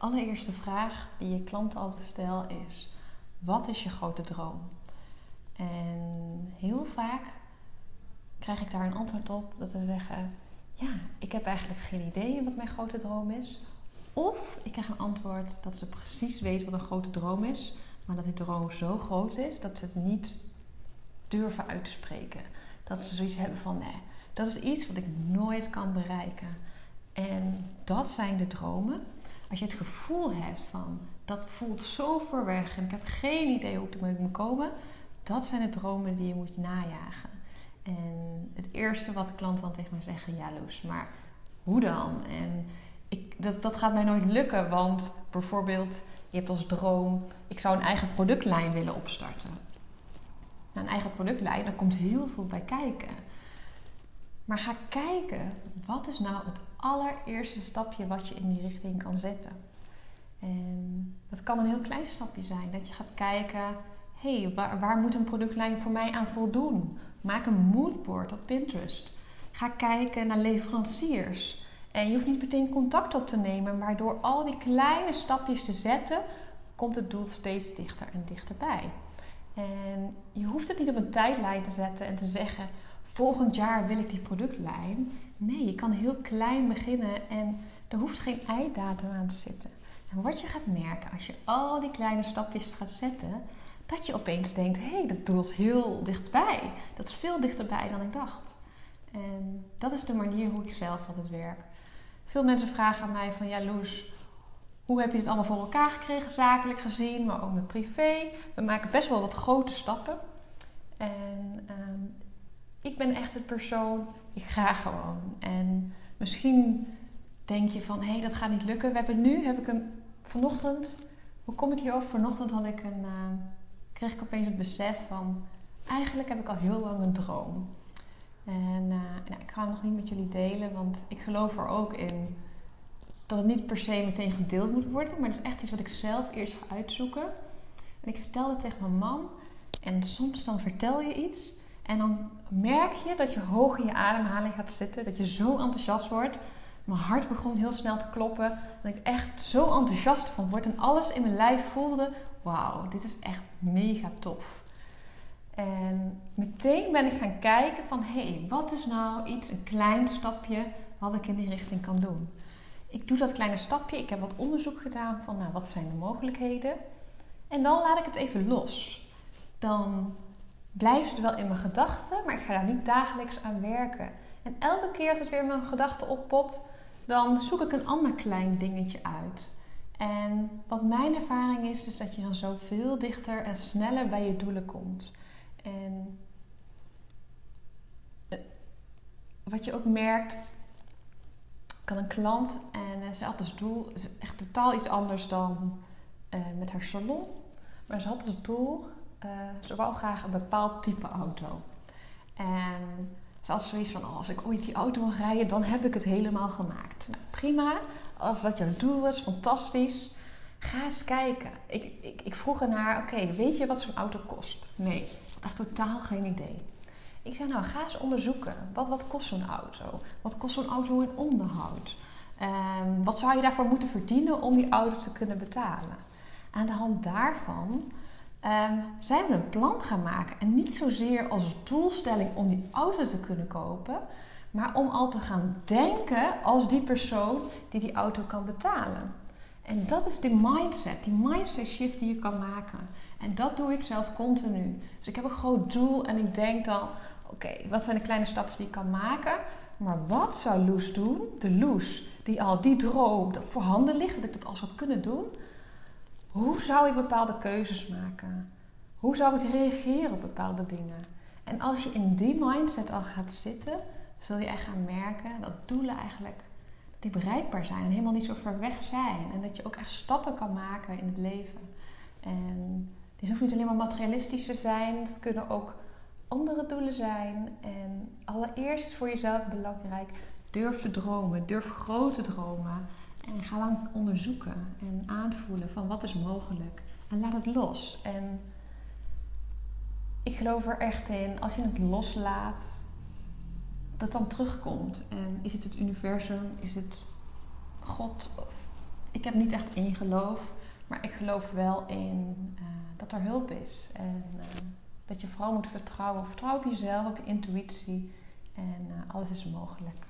allereerste vraag die je klant altijd stelt is: wat is je grote droom? En heel vaak krijg ik daar een antwoord op dat ze zeggen: ja, ik heb eigenlijk geen idee wat mijn grote droom is. Of ik krijg een antwoord dat ze precies weet wat een grote droom is, maar dat die droom zo groot is dat ze het niet durven uit te spreken. Dat ze zoiets hebben van nee, dat is iets wat ik nooit kan bereiken. En dat zijn de dromen. Als je het gevoel hebt van dat voelt zo ver weg en ik heb geen idee hoe ik moet komen, dat zijn de dromen die je moet najagen. En het eerste wat de klanten dan tegen mij zeggen, ja Loes, maar hoe dan? En ik, dat, dat gaat mij nooit lukken, want bijvoorbeeld je hebt als droom, ik zou een eigen productlijn willen opstarten. Nou, een eigen productlijn, daar komt heel veel bij kijken. Maar ga kijken, wat is nou het allereerste stapje wat je in die richting kan zetten? En dat kan een heel klein stapje zijn. Dat je gaat kijken, hé, hey, waar, waar moet een productlijn voor mij aan voldoen? Maak een moodboard op Pinterest. Ga kijken naar leveranciers. En je hoeft niet meteen contact op te nemen, maar door al die kleine stapjes te zetten, komt het doel steeds dichter en dichterbij. En je hoeft het niet op een tijdlijn te zetten en te zeggen: volgend jaar wil ik die productlijn. Nee, je kan heel klein beginnen en er hoeft geen einddatum aan te zitten. En wat je gaat merken als je al die kleine stapjes gaat zetten, dat je opeens denkt: hé, hey, dat doel is heel dichtbij. Dat is veel dichterbij dan ik dacht. En dat is de manier hoe ik zelf altijd werk. Veel mensen vragen aan mij van ja Loes, hoe heb je het allemaal voor elkaar gekregen, zakelijk gezien, maar ook met privé? We maken best wel wat grote stappen. En ehm, ik ben echt het persoon, ik ga gewoon. En misschien denk je van hé, hey, dat gaat niet lukken. We hebben nu, heb ik een, vanochtend, hoe kom ik hierover? Vanochtend had ik een, uh, kreeg ik opeens het besef van eigenlijk heb ik al heel lang een droom. En uh, nou, ik ga hem nog niet met jullie delen, want ik geloof er ook in dat het niet per se meteen gedeeld moet worden. Maar het is echt iets wat ik zelf eerst ga uitzoeken. En ik vertelde tegen mijn man. En soms dan vertel je iets. En dan merk je dat je hoog in je ademhaling gaat zitten. Dat je zo enthousiast wordt. Mijn hart begon heel snel te kloppen. Dat ik echt zo enthousiast van word. En alles in mijn lijf voelde. Wauw, dit is echt mega tof. En meteen ben ik gaan kijken van hé, hey, wat is nou iets, een klein stapje wat ik in die richting kan doen. Ik doe dat kleine stapje, ik heb wat onderzoek gedaan van nou, wat zijn de mogelijkheden. En dan laat ik het even los. Dan blijft het wel in mijn gedachten, maar ik ga daar niet dagelijks aan werken. En elke keer als het weer mijn gedachten oppopt, dan zoek ik een ander klein dingetje uit. En wat mijn ervaring is, is dat je dan zo veel dichter en sneller bij je doelen komt. En eh, wat je ook merkt, kan een klant en uh, ze had als doel, is echt totaal iets anders dan uh, met haar salon. Maar ze had als doel, uh, ze wou graag een bepaald type auto. En ze had zoiets van, oh, als ik ooit die auto mag rijden, dan heb ik het helemaal gemaakt. Nou, prima, als dat jouw doel is, fantastisch. Ga eens kijken. Ik, ik, ik vroeg aan haar, oké, weet je wat zo'n auto kost? Nee, echt totaal geen idee. Ik zei, nou, ga eens onderzoeken. Wat, wat kost zo'n auto? Wat kost zo'n auto in onderhoud? Um, wat zou je daarvoor moeten verdienen om die auto te kunnen betalen? Aan de hand daarvan um, zijn we een plan gaan maken. En niet zozeer als doelstelling om die auto te kunnen kopen, maar om al te gaan denken als die persoon die die auto kan betalen. En dat is die mindset, die mindset shift die je kan maken. En dat doe ik zelf continu. Dus ik heb een groot doel en ik denk dan: oké, wat zijn de kleine stapjes die ik kan maken? Maar wat zou Loes doen? De Loes die al die droom voorhanden ligt, dat ik dat al zou kunnen doen. Hoe zou ik bepaalde keuzes maken? Hoe zou ik reageren op bepaalde dingen? En als je in die mindset al gaat zitten, zul je echt gaan merken dat doelen eigenlijk die bereikbaar zijn en helemaal niet zo ver weg zijn. En dat je ook echt stappen kan maken in het leven. En die hoeft niet alleen maar materialistisch te zijn, het kunnen ook andere doelen zijn. En allereerst is voor jezelf belangrijk, durf te dromen, durf groot te dromen. En ga lang onderzoeken en aanvoelen van wat is mogelijk. En laat het los. En ik geloof er echt in, als je het loslaat, dat dan terugkomt. En is het het universum, is het God, ik heb niet echt één geloof, maar ik geloof wel in uh, dat er hulp is. En uh, dat je vooral moet vertrouwen. Vertrouw op jezelf, op je intuïtie. En uh, alles is mogelijk.